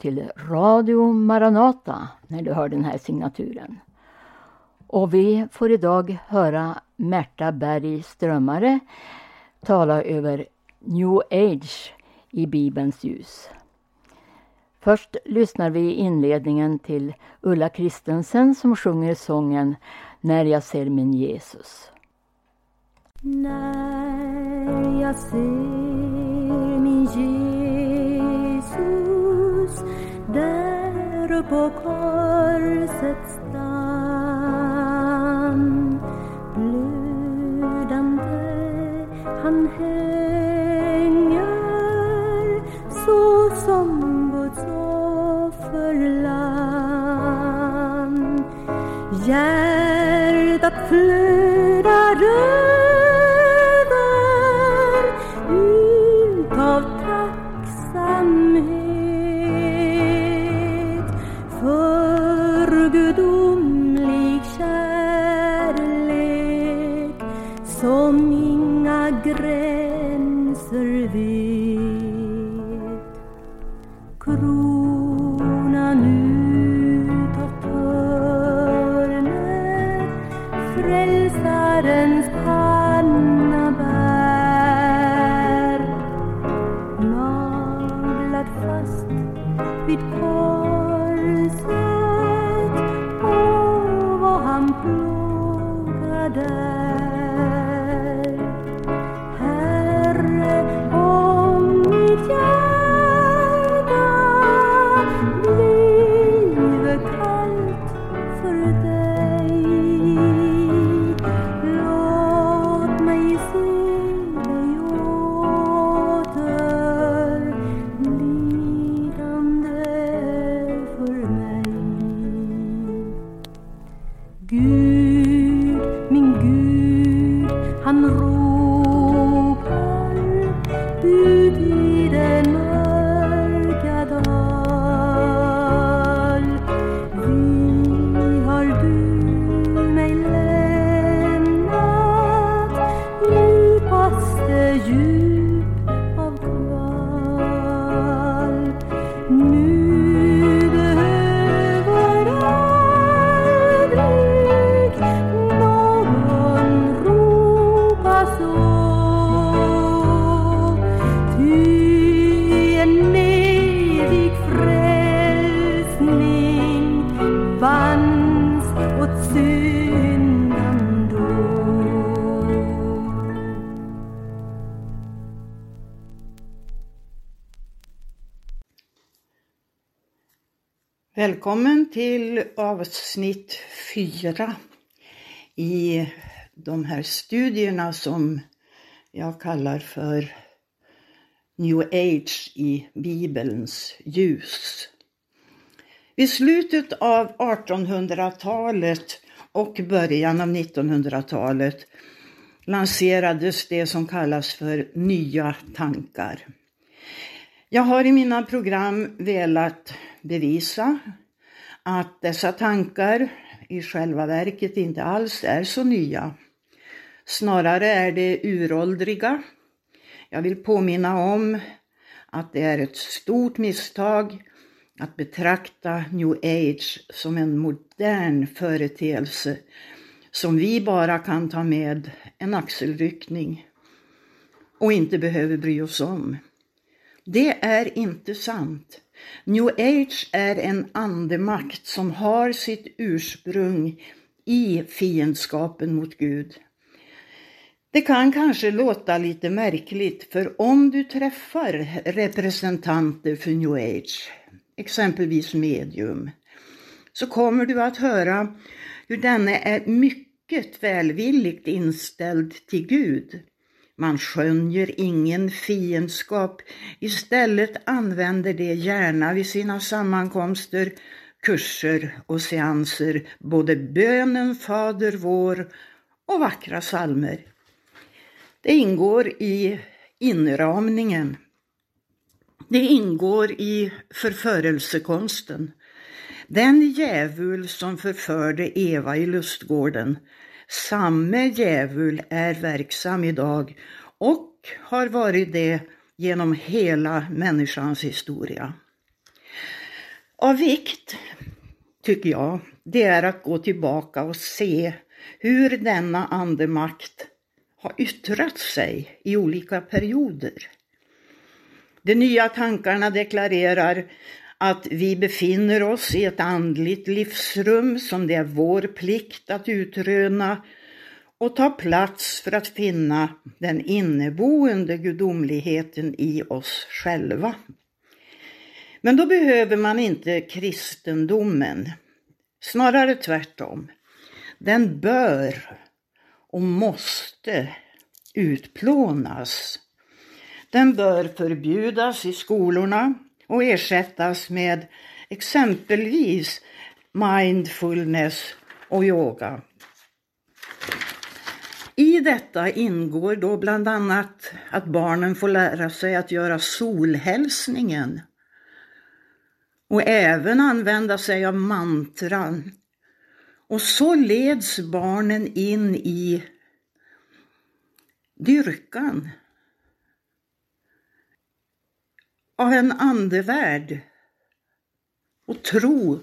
Till Radio Maranata när du hör den här signaturen. Och vi får idag höra Märta Berg Strömmare tala över New Age i Bibelns ljus. Först lyssnar vi i inledningen till Ulla Kristensen som sjunger sången När jag ser min Jesus. När jag ser min Jesus där på korsets stam. blödande han hänger så som Guds offerlamm hjärtat flödar över som inga gränser vet. Gud, min Gud, han Välkommen till avsnitt fyra i de här studierna som jag kallar för New Age i Bibelns ljus. Vid slutet av 1800-talet och början av 1900-talet lanserades det som kallas för nya tankar. Jag har i mina program velat bevisa att dessa tankar i själva verket inte alls är så nya. Snarare är det uråldriga. Jag vill påminna om att det är ett stort misstag att betrakta new age som en modern företeelse som vi bara kan ta med en axelryckning och inte behöver bry oss om. Det är inte sant. New age är en andemakt som har sitt ursprung i fiendskapen mot Gud. Det kan kanske låta lite märkligt för om du träffar representanter för new age, exempelvis medium, så kommer du att höra hur denne är mycket välvilligt inställd till Gud. Man skönjer ingen fiendskap, istället använder det gärna vid sina sammankomster, kurser och seanser både bönen Fader vår och vackra salmer. Det ingår i inramningen. Det ingår i förförelsekonsten. Den djävul som förförde Eva i lustgården, samme djävul är verksam idag och har varit det genom hela människans historia. Av vikt, tycker jag, det är att gå tillbaka och se hur denna andemakt har yttrat sig i olika perioder. De nya tankarna deklarerar att vi befinner oss i ett andligt livsrum som det är vår plikt att utröna och ta plats för att finna den inneboende gudomligheten i oss själva. Men då behöver man inte kristendomen, snarare tvärtom. Den bör och måste utplånas. Den bör förbjudas i skolorna och ersättas med exempelvis mindfulness och yoga. I detta ingår då bland annat att barnen får lära sig att göra solhälsningen och även använda sig av mantran. Och så leds barnen in i dyrkan av en andevärld och tro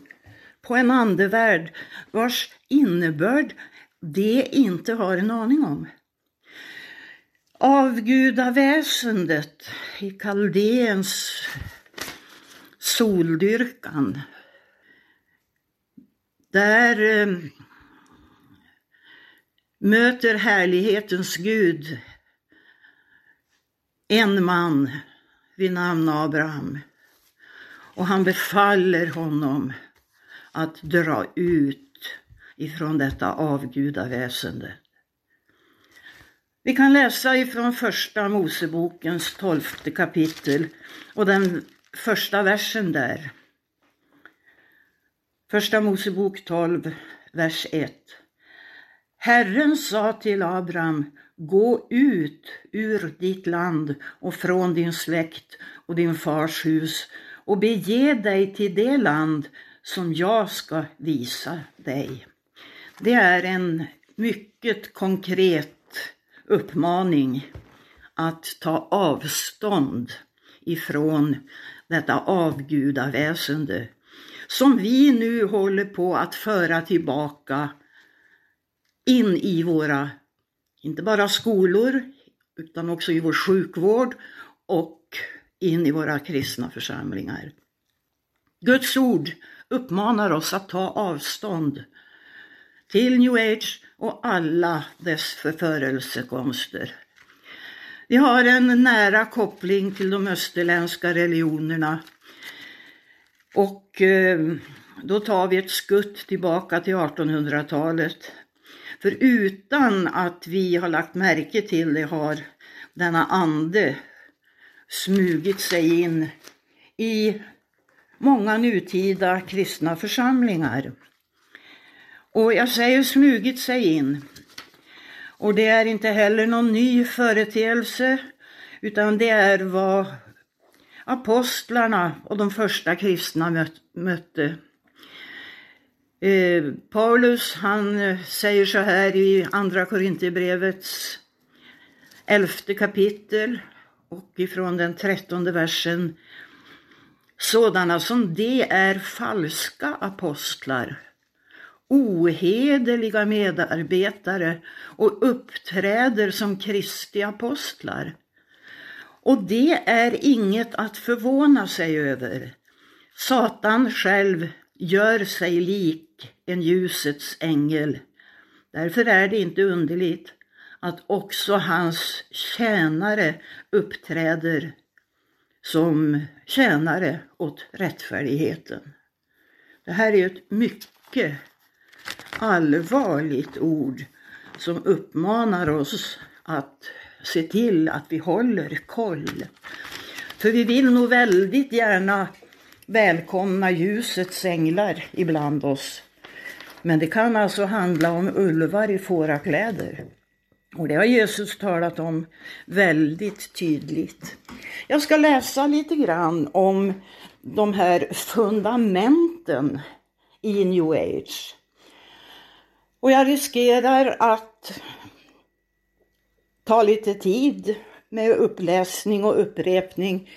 på en andevärld vars innebörd de inte har en aning om. Avgudaväsendet i Kaldéens soldyrkan. Där eh, möter härlighetens Gud en man vid namn Abraham och han befaller honom att dra ut ifrån detta avgudaväsende. Vi kan läsa ifrån första Mosebokens tolfte kapitel och den första versen där. Första Mosebok 12, vers 1. Herren sa till Abraham, gå ut ur ditt land och från din släkt och din fars hus och bege dig till det land som jag ska visa dig. Det är en mycket konkret uppmaning att ta avstånd ifrån detta avgudaväsende som vi nu håller på att föra tillbaka in i våra, inte bara skolor, utan också i vår sjukvård och in i våra kristna församlingar. Guds ord uppmanar oss att ta avstånd till new age och alla dess förförelsekonster. Vi har en nära koppling till de österländska religionerna och eh, då tar vi ett skutt tillbaka till 1800-talet. För utan att vi har lagt märke till det har denna ande smugit sig in i många nutida kristna församlingar. Och jag säger smugit sig in. Och det är inte heller någon ny företeelse utan det är vad apostlarna och de första kristna mötte. Eh, Paulus han eh, säger så här i Andra Korinthierbrevets elfte kapitel och ifrån den trettonde versen. Sådana som de är falska apostlar ohederliga medarbetare och uppträder som Kristi apostlar. Och det är inget att förvåna sig över. Satan själv gör sig lik en ljusets ängel. Därför är det inte underligt att också hans tjänare uppträder som tjänare åt rättfärdigheten. Det här är ett mycket allvarligt ord som uppmanar oss att se till att vi håller koll. För vi vill nog väldigt gärna välkomna ljusets änglar ibland oss. Men det kan alltså handla om ulvar i fårakläder. Och det har Jesus talat om väldigt tydligt. Jag ska läsa lite grann om de här fundamenten i new age. Och jag riskerar att ta lite tid med uppläsning och upprepning.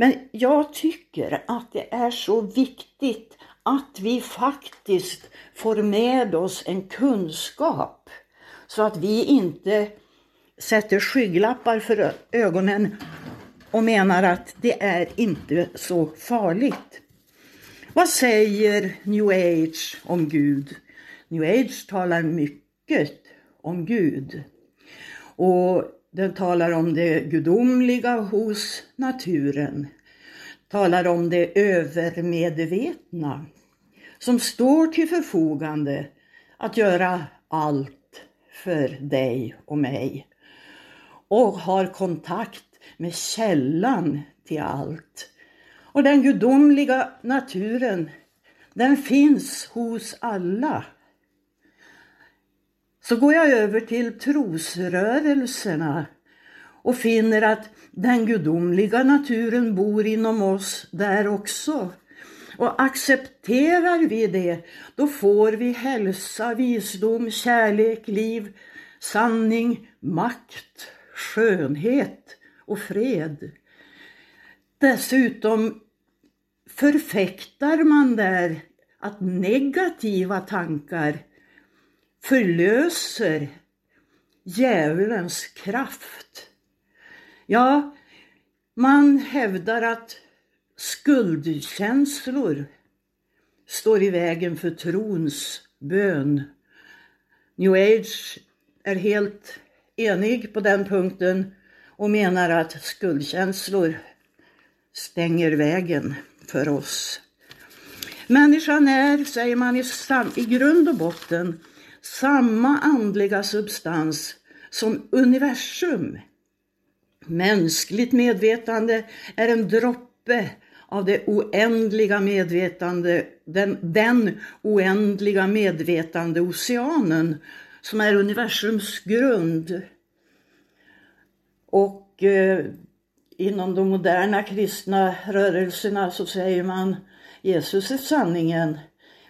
Men jag tycker att det är så viktigt att vi faktiskt får med oss en kunskap så att vi inte sätter skygglappar för ögonen och menar att det är inte så farligt. Vad säger New Age om Gud? New Age talar mycket om Gud. Och den talar om det gudomliga hos naturen. Talar om det övermedvetna som står till förfogande att göra allt för dig och mig. Och har kontakt med källan till allt. Och den gudomliga naturen, den finns hos alla. Så går jag över till trosrörelserna och finner att den gudomliga naturen bor inom oss där också. Och accepterar vi det, då får vi hälsa, visdom, kärlek, liv, sanning, makt, skönhet och fred. Dessutom förfäktar man där att negativa tankar förlöser djävulens kraft. Ja, man hävdar att skuldkänslor står i vägen för trons bön. New Age är helt enig på den punkten och menar att skuldkänslor stänger vägen för oss. Människan är, säger man i, i grund och botten, samma andliga substans som universum. Mänskligt medvetande är en droppe av det oändliga medvetande, den, den oändliga medvetande oceanen som är universums grund. Och eh, inom de moderna kristna rörelserna så säger man Jesus är sanningen,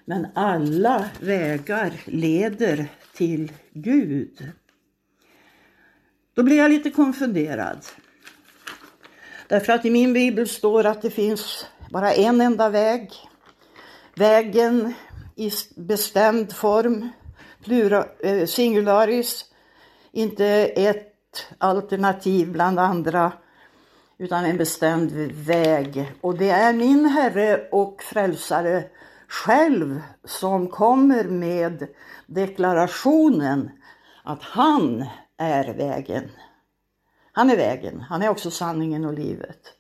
men alla vägar leder till Gud. Då blir jag lite konfunderad. Därför att i min bibel står att det finns bara en enda väg. Vägen i bestämd form, plura, eh, singularis, inte ett alternativ bland andra, utan en bestämd väg. Och det är min Herre och Frälsare själv som kommer med deklarationen att han är vägen. Han är vägen, han är också sanningen och livet.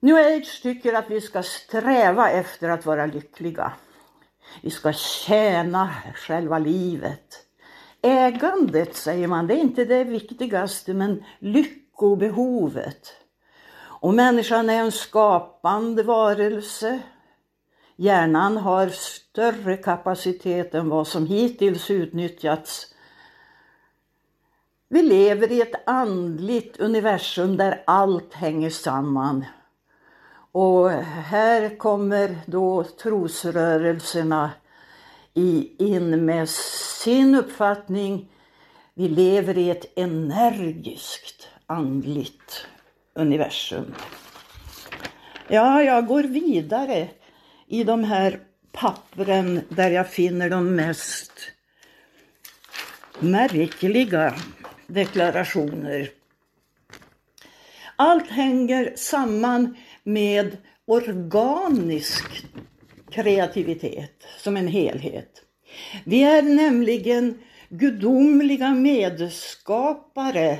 New Age tycker att vi ska sträva efter att vara lyckliga. Vi ska tjäna själva livet. Ägandet, säger man, det är inte det viktigaste, men lyckobehovet. Och människan är en skapande varelse. Hjärnan har större kapacitet än vad som hittills utnyttjats. Vi lever i ett andligt universum där allt hänger samman. Och här kommer då trosrörelserna in med sin uppfattning. Vi lever i ett energiskt andligt universum. Ja, jag går vidare i de här pappren där jag finner de mest märkliga deklarationer. Allt hänger samman med organisk kreativitet som en helhet. Vi är nämligen gudomliga medskapare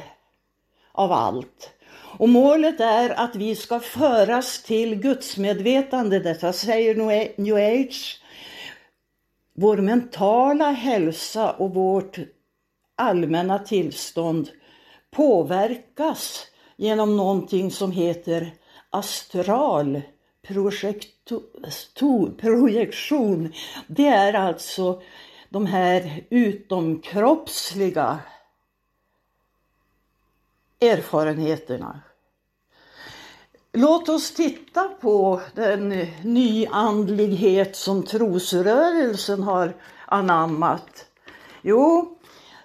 av allt. Och målet är att vi ska föras till gudsmedvetande, detta säger New Age. Vår mentala hälsa och vårt allmänna tillstånd påverkas genom någonting som heter astral projektion. Det är alltså de här utomkroppsliga erfarenheterna. Låt oss titta på den nyandlighet som trosrörelsen har anammat. Jo,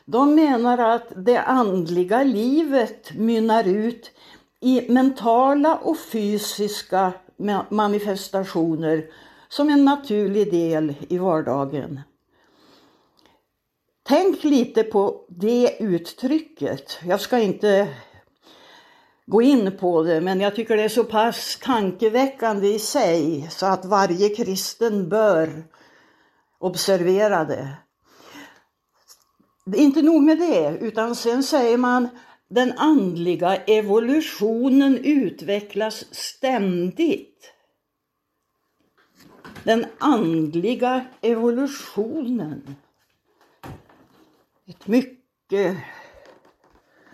de menar att det andliga livet mynnar ut i mentala och fysiska manifestationer som en naturlig del i vardagen. Tänk lite på det uttrycket. Jag ska inte gå in på det, men jag tycker det är så pass tankeväckande i sig så att varje kristen bör observera det. Inte nog med det, utan sen säger man den andliga evolutionen utvecklas ständigt. Den andliga evolutionen. Ett mycket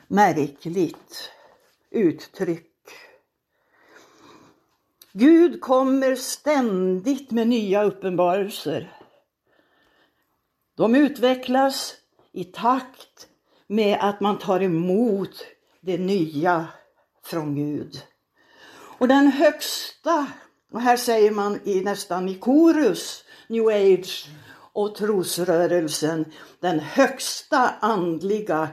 märkligt uttryck. Gud kommer ständigt med nya uppenbarelser. De utvecklas i takt med att man tar emot det nya från Gud. Och den högsta, och här säger man i nästan i korus, new age och trosrörelsen, den högsta andliga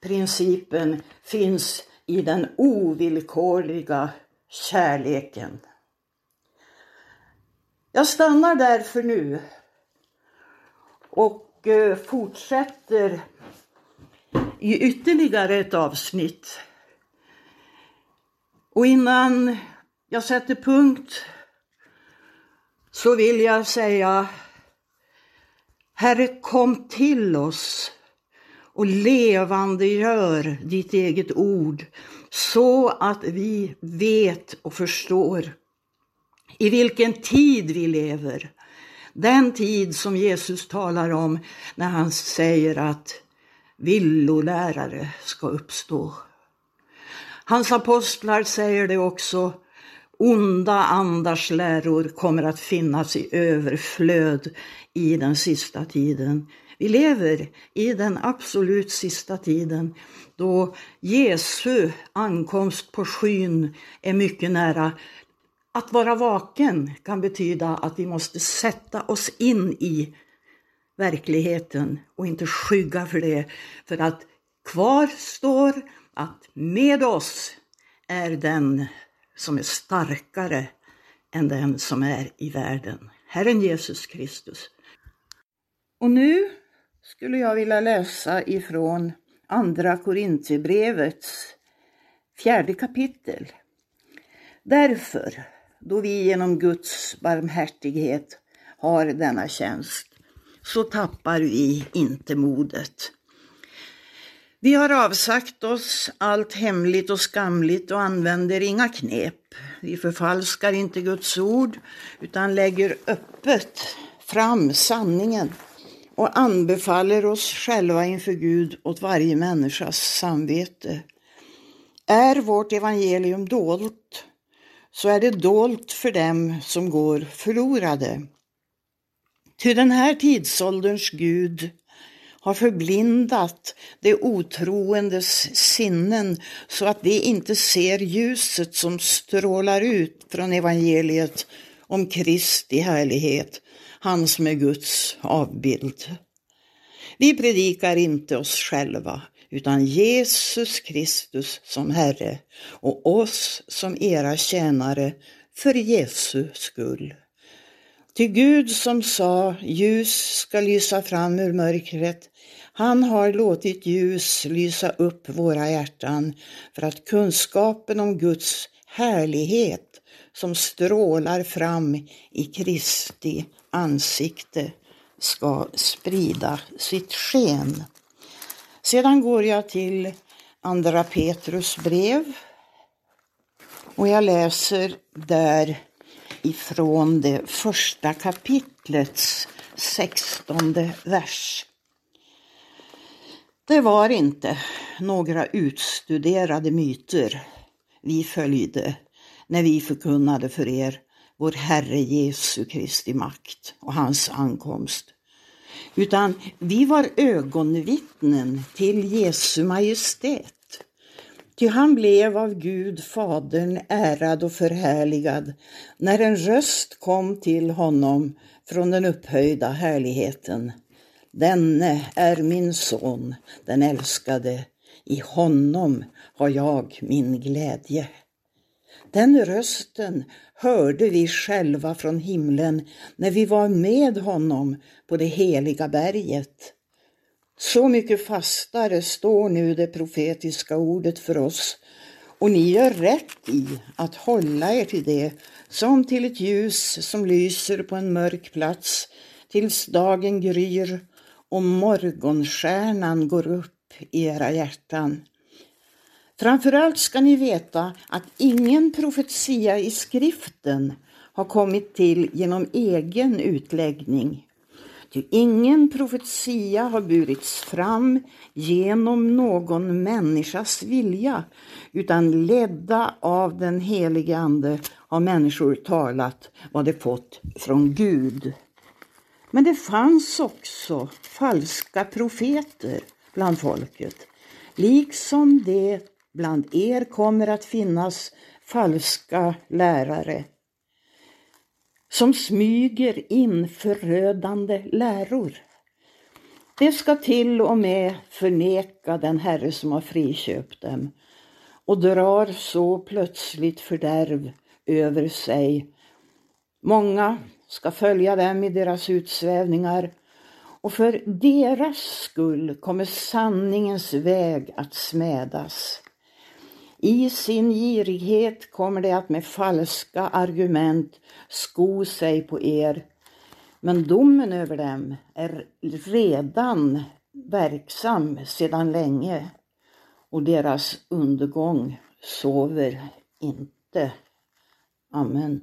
principen finns i den ovillkorliga kärleken. Jag stannar därför nu och eh, fortsätter i ytterligare ett avsnitt. Och innan jag sätter punkt så vill jag säga Herre, kom till oss och levandegör ditt eget ord så att vi vet och förstår i vilken tid vi lever. Den tid som Jesus talar om när han säger att villolärare ska uppstå. Hans apostlar säger det också, onda andars läror kommer att finnas i överflöd i den sista tiden. Vi lever i den absolut sista tiden då Jesu ankomst på skyn är mycket nära. Att vara vaken kan betyda att vi måste sätta oss in i verkligheten och inte skygga för det. För att kvar står att med oss är den som är starkare än den som är i världen. Herren Jesus Kristus. Och nu skulle jag vilja läsa ifrån Andra Korintierbrevets fjärde kapitel. Därför, då vi genom Guds barmhärtighet har denna tjänst, så tappar vi inte modet. Vi har avsagt oss allt hemligt och skamligt och använder inga knep. Vi förfalskar inte Guds ord utan lägger öppet fram sanningen och anbefaller oss själva inför Gud åt varje människas samvete. Är vårt evangelium dolt så är det dolt för dem som går förlorade. Ty den här tidsålderns Gud har förblindat de otroendes sinnen så att de inte ser ljuset som strålar ut från evangeliet om Kristi härlighet, han som är Guds avbild. Vi predikar inte oss själva utan Jesus Kristus som Herre och oss som era tjänare för Jesu skull. Till Gud som sa ljus ska lysa fram ur mörkret, han har låtit ljus lysa upp våra hjärtan för att kunskapen om Guds härlighet som strålar fram i Kristi ansikte ska sprida sitt sken. Sedan går jag till Andra Petrus brev och jag läser där ifrån det första kapitlets sextonde vers. Det var inte några utstuderade myter vi följde när vi förkunnade för er vår Herre Jesu Kristi makt och hans ankomst. Utan vi var ögonvittnen till Jesu Majestät. Ty han blev av Gud Fadern ärad och förhärligad när en röst kom till honom från den upphöjda härligheten. Denne är min son, den älskade. I honom har jag min glädje. Den rösten hörde vi själva från himlen när vi var med honom på det heliga berget. Så mycket fastare står nu det profetiska ordet för oss och ni gör rätt i att hålla er till det som till ett ljus som lyser på en mörk plats tills dagen gryr och morgonstjärnan går upp i era hjärtan. Framförallt ska ni veta att ingen profetia i skriften har kommit till genom egen utläggning. Ty ingen profetia har burits fram genom någon människas vilja, utan ledda av den helige Ande har människor talat vad de fått från Gud. Men det fanns också falska profeter bland folket, liksom det bland er kommer att finnas falska lärare som smyger in förödande läror. Det ska till och med förneka den Herre som har friköpt dem och drar så plötsligt fördärv över sig. Många ska följa dem i deras utsvävningar och för deras skull kommer sanningens väg att smädas. I sin girighet kommer de att med falska argument sko sig på er. Men domen över dem är redan verksam sedan länge och deras undergång sover inte. Amen.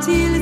quality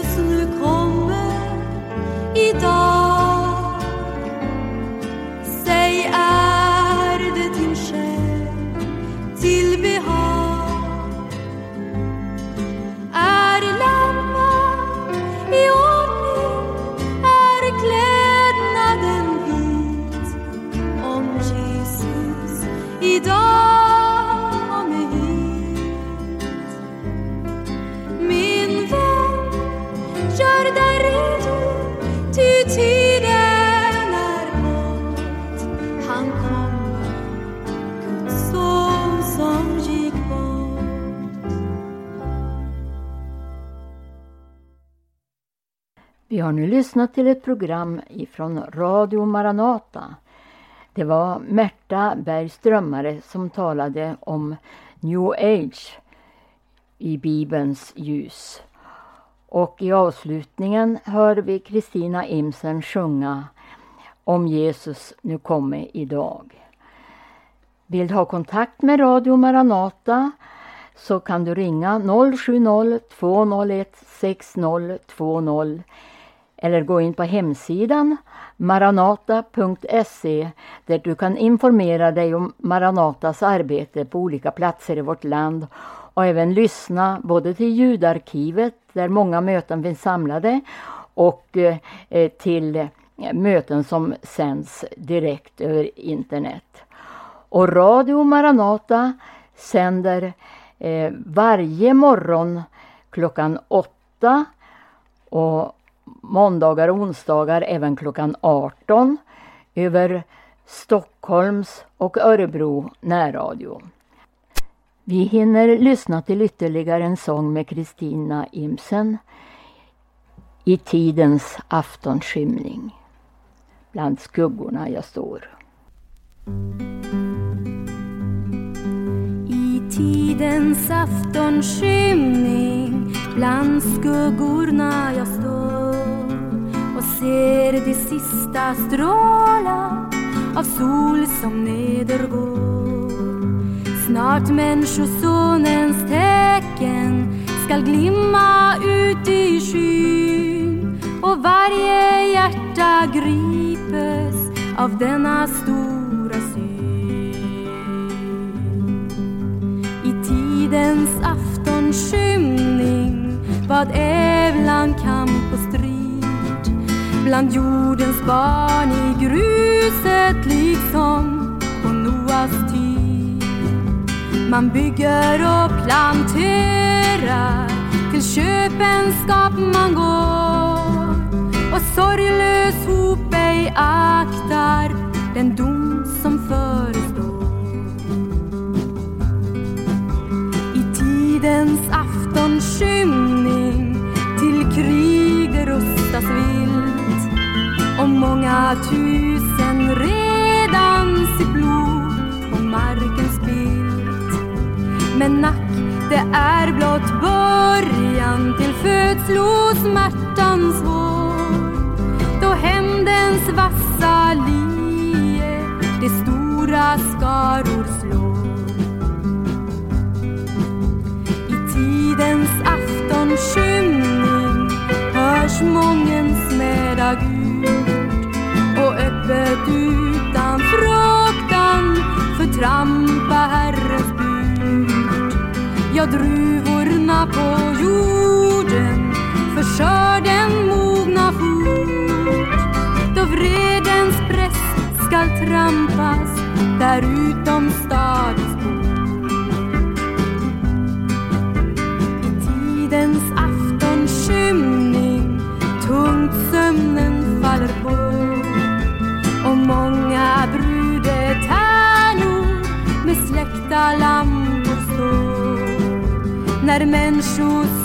just nu kommer. Idag har nu lyssnat till ett program ifrån Radio Maranata. Det var Märta Bergströmmare som talade om New Age i Bibelns ljus. Och i avslutningen hör vi Kristina Imsen sjunga Om Jesus nu kommer idag. Vill du ha kontakt med Radio Maranata så kan du ringa 070-201 6020 eller gå in på hemsidan maranata.se där du kan informera dig om Maranatas arbete på olika platser i vårt land och även lyssna både till ljudarkivet där många möten finns samlade och eh, till eh, möten som sänds direkt över internet. Och Radio Maranata sänder eh, varje morgon klockan åtta och måndagar och onsdagar även klockan 18 över Stockholms och Örebro närradio. Vi hinner lyssna till ytterligare en sång med Kristina Imsen i tidens aftonskymning. Bland skuggorna jag står. I tidens aftonskymning bland skuggorna jag står och ser de sista strålar av sol som nedergår. Snart Människosonens tecken skall glimma ut i skyn och varje hjärta gripes av denna stora syn. I tidens aftonskymning vad ävlan kamp och bland jordens barn i gruset liksom på Noas tid. Man bygger och planterar till köpenskap man går och sorglös hop ej aktar den dom som förestår. I tidens aftonskymning till krig rustas vill många tusen redan sitt blod på marken spillt Men nack, det är blott början till födslosmärtans vår då hämndens vassa lie de stora skaror slår. I tidens aftonskymning hörs mången smäda Gud. Trampa, Herrens bud. Ja, druvorna på jorden försör den mogna fot. då vredens press skall trampas där utom stad med släckta lampor står när människosår